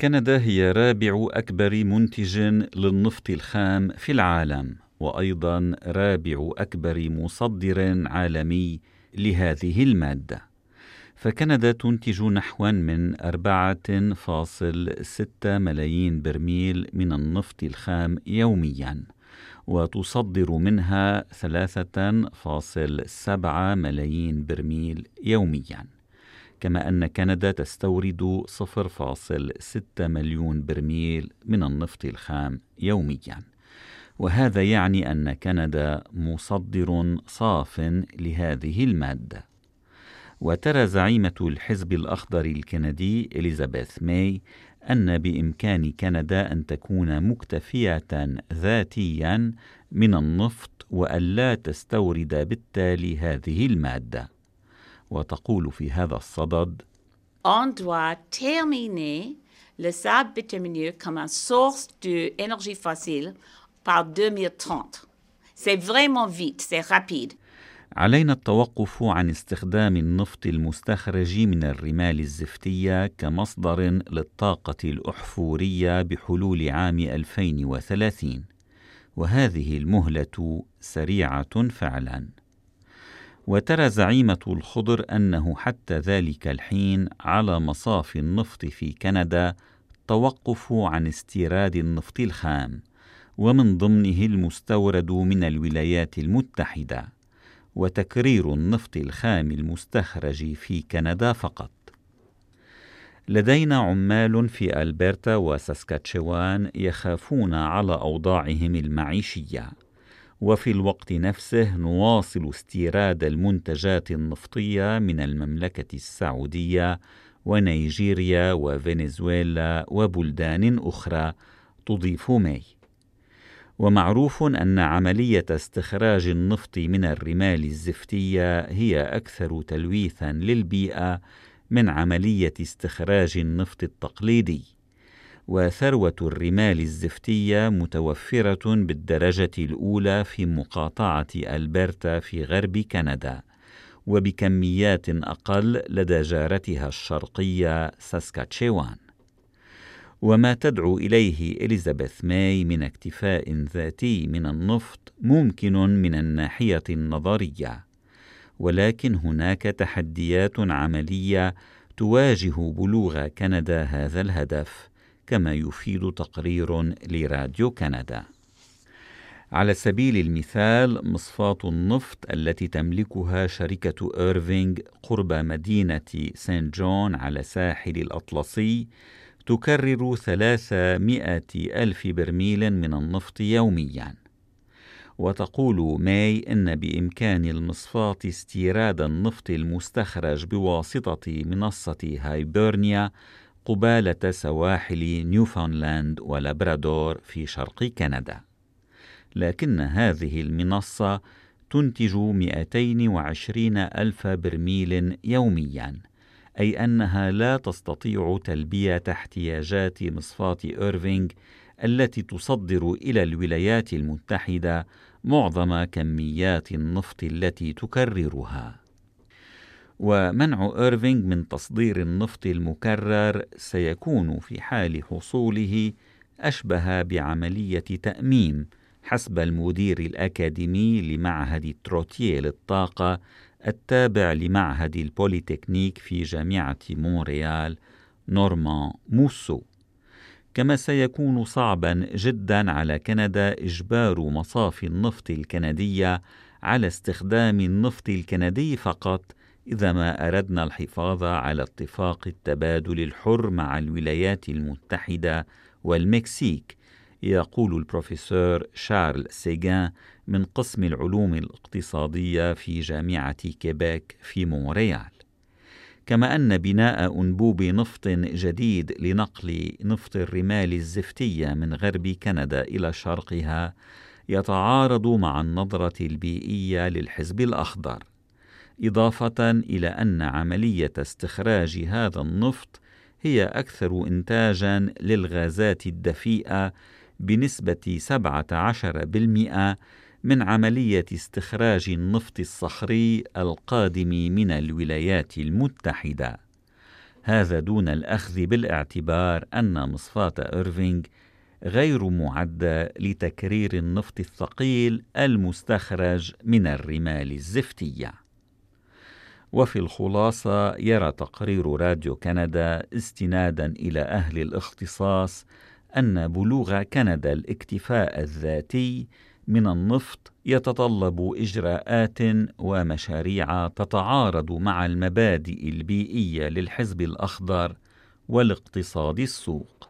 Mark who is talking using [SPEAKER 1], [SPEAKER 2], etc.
[SPEAKER 1] كندا هي رابع أكبر منتج للنفط الخام في العالم وأيضا رابع أكبر مصدر عالمي لهذه المادة. فكندا تنتج نحو من 4.6 ملايين برميل من النفط الخام يومياً وتصدر منها 3.7 ملايين برميل يوميا. كما أن كندا تستورد 0.6 مليون برميل من النفط الخام يوميا. وهذا يعني أن كندا مصدر صاف لهذه المادة. وترى زعيمة الحزب الأخضر الكندي إليزابيث ماي أن بإمكان كندا أن تكون مكتفية ذاتيا من النفط وألا تستورد بالتالي هذه المادة. وتقول في هذا الصدد
[SPEAKER 2] On doit terminer le sable bitumineux comme une source d'énergie fossile par 2030. C'est vraiment vite, c'est rapide.
[SPEAKER 1] علينا التوقف عن استخدام النفط المستخرج من الرمال الزفتية كمصدر للطاقة الأحفورية بحلول عام 2030 وهذه المهلة سريعة فعلا وترى زعيمة الخضر أنه حتى ذلك الحين على مصاف النفط في كندا توقف عن استيراد النفط الخام ومن ضمنه المستورد من الولايات المتحدة وتكرير النفط الخام المستخرج في كندا فقط. لدينا عمال في ألبرتا وساسكاتشوان يخافون على أوضاعهم المعيشية. وفي الوقت نفسه نواصل استيراد المنتجات النفطية من المملكة السعودية ونيجيريا وفنزويلا وبلدان أخرى تضيف مي. ومعروف أن عملية استخراج النفط من الرمال الزفتية هي أكثر تلويثا للبيئة من عملية استخراج النفط التقليدي. وثروة الرمال الزفتية متوفرة بالدرجة الأولى في مقاطعة ألبرتا في غرب كندا وبكميات أقل لدى جارتها الشرقية ساسكاتشيوان. وما تدعو إليه إليزابيث ماي من اكتفاء ذاتي من النفط ممكن من الناحية النظرية ولكن هناك تحديات عملية تواجه بلوغ كندا هذا الهدف كما يفيد تقرير لراديو كندا. على سبيل المثال مصفاة النفط التي تملكها شركة إيرفينغ قرب مدينة سان جون على ساحل الأطلسي تكرر ثلاثمائة ألف برميل من النفط يوميا. وتقول ماي إن بإمكان المصفاة استيراد النفط المستخرج بواسطة منصة هايبرنيا قبالة سواحل نيوفاونلاند ولابرادور في شرق كندا لكن هذه المنصة تنتج 220 ألف برميل يومياً أي أنها لا تستطيع تلبية احتياجات مصفاة إيرفينغ التي تصدر إلى الولايات المتحدة معظم كميات النفط التي تكررها. ومنع إيرفينغ من تصدير النفط المكرر سيكون في حال حصوله أشبه بعملية تأميم حسب المدير الأكاديمي لمعهد تروتيه للطاقة التابع لمعهد البوليتكنيك في جامعة مونريال نورمان موسو. كما سيكون صعبا جدا على كندا إجبار مصافي النفط الكندية على استخدام النفط الكندي فقط إذا ما أردنا الحفاظ على اتفاق التبادل الحر مع الولايات المتحدة والمكسيك يقول البروفيسور شارل سيغان من قسم العلوم الاقتصادية في جامعة كيبيك في مونريال. كما أن بناء أنبوب نفط جديد لنقل نفط الرمال الزفتية من غرب كندا إلى شرقها يتعارض مع النظرة البيئية للحزب الأخضر. إضافة إلى أن عملية استخراج هذا النفط هي أكثر إنتاجا للغازات الدفيئة بنسبة 17% من عملية استخراج النفط الصخري القادم من الولايات المتحدة. هذا دون الأخذ بالاعتبار أن مصفاة إيرفينغ غير معدة لتكرير النفط الثقيل المستخرج من الرمال الزفتية. وفي الخلاصة يرى تقرير راديو كندا استنادا إلى أهل الاختصاص أن بلوغ كندا الاكتفاء الذاتي من النفط يتطلب إجراءات ومشاريع تتعارض مع المبادئ البيئية للحزب الأخضر والاقتصاد السوق.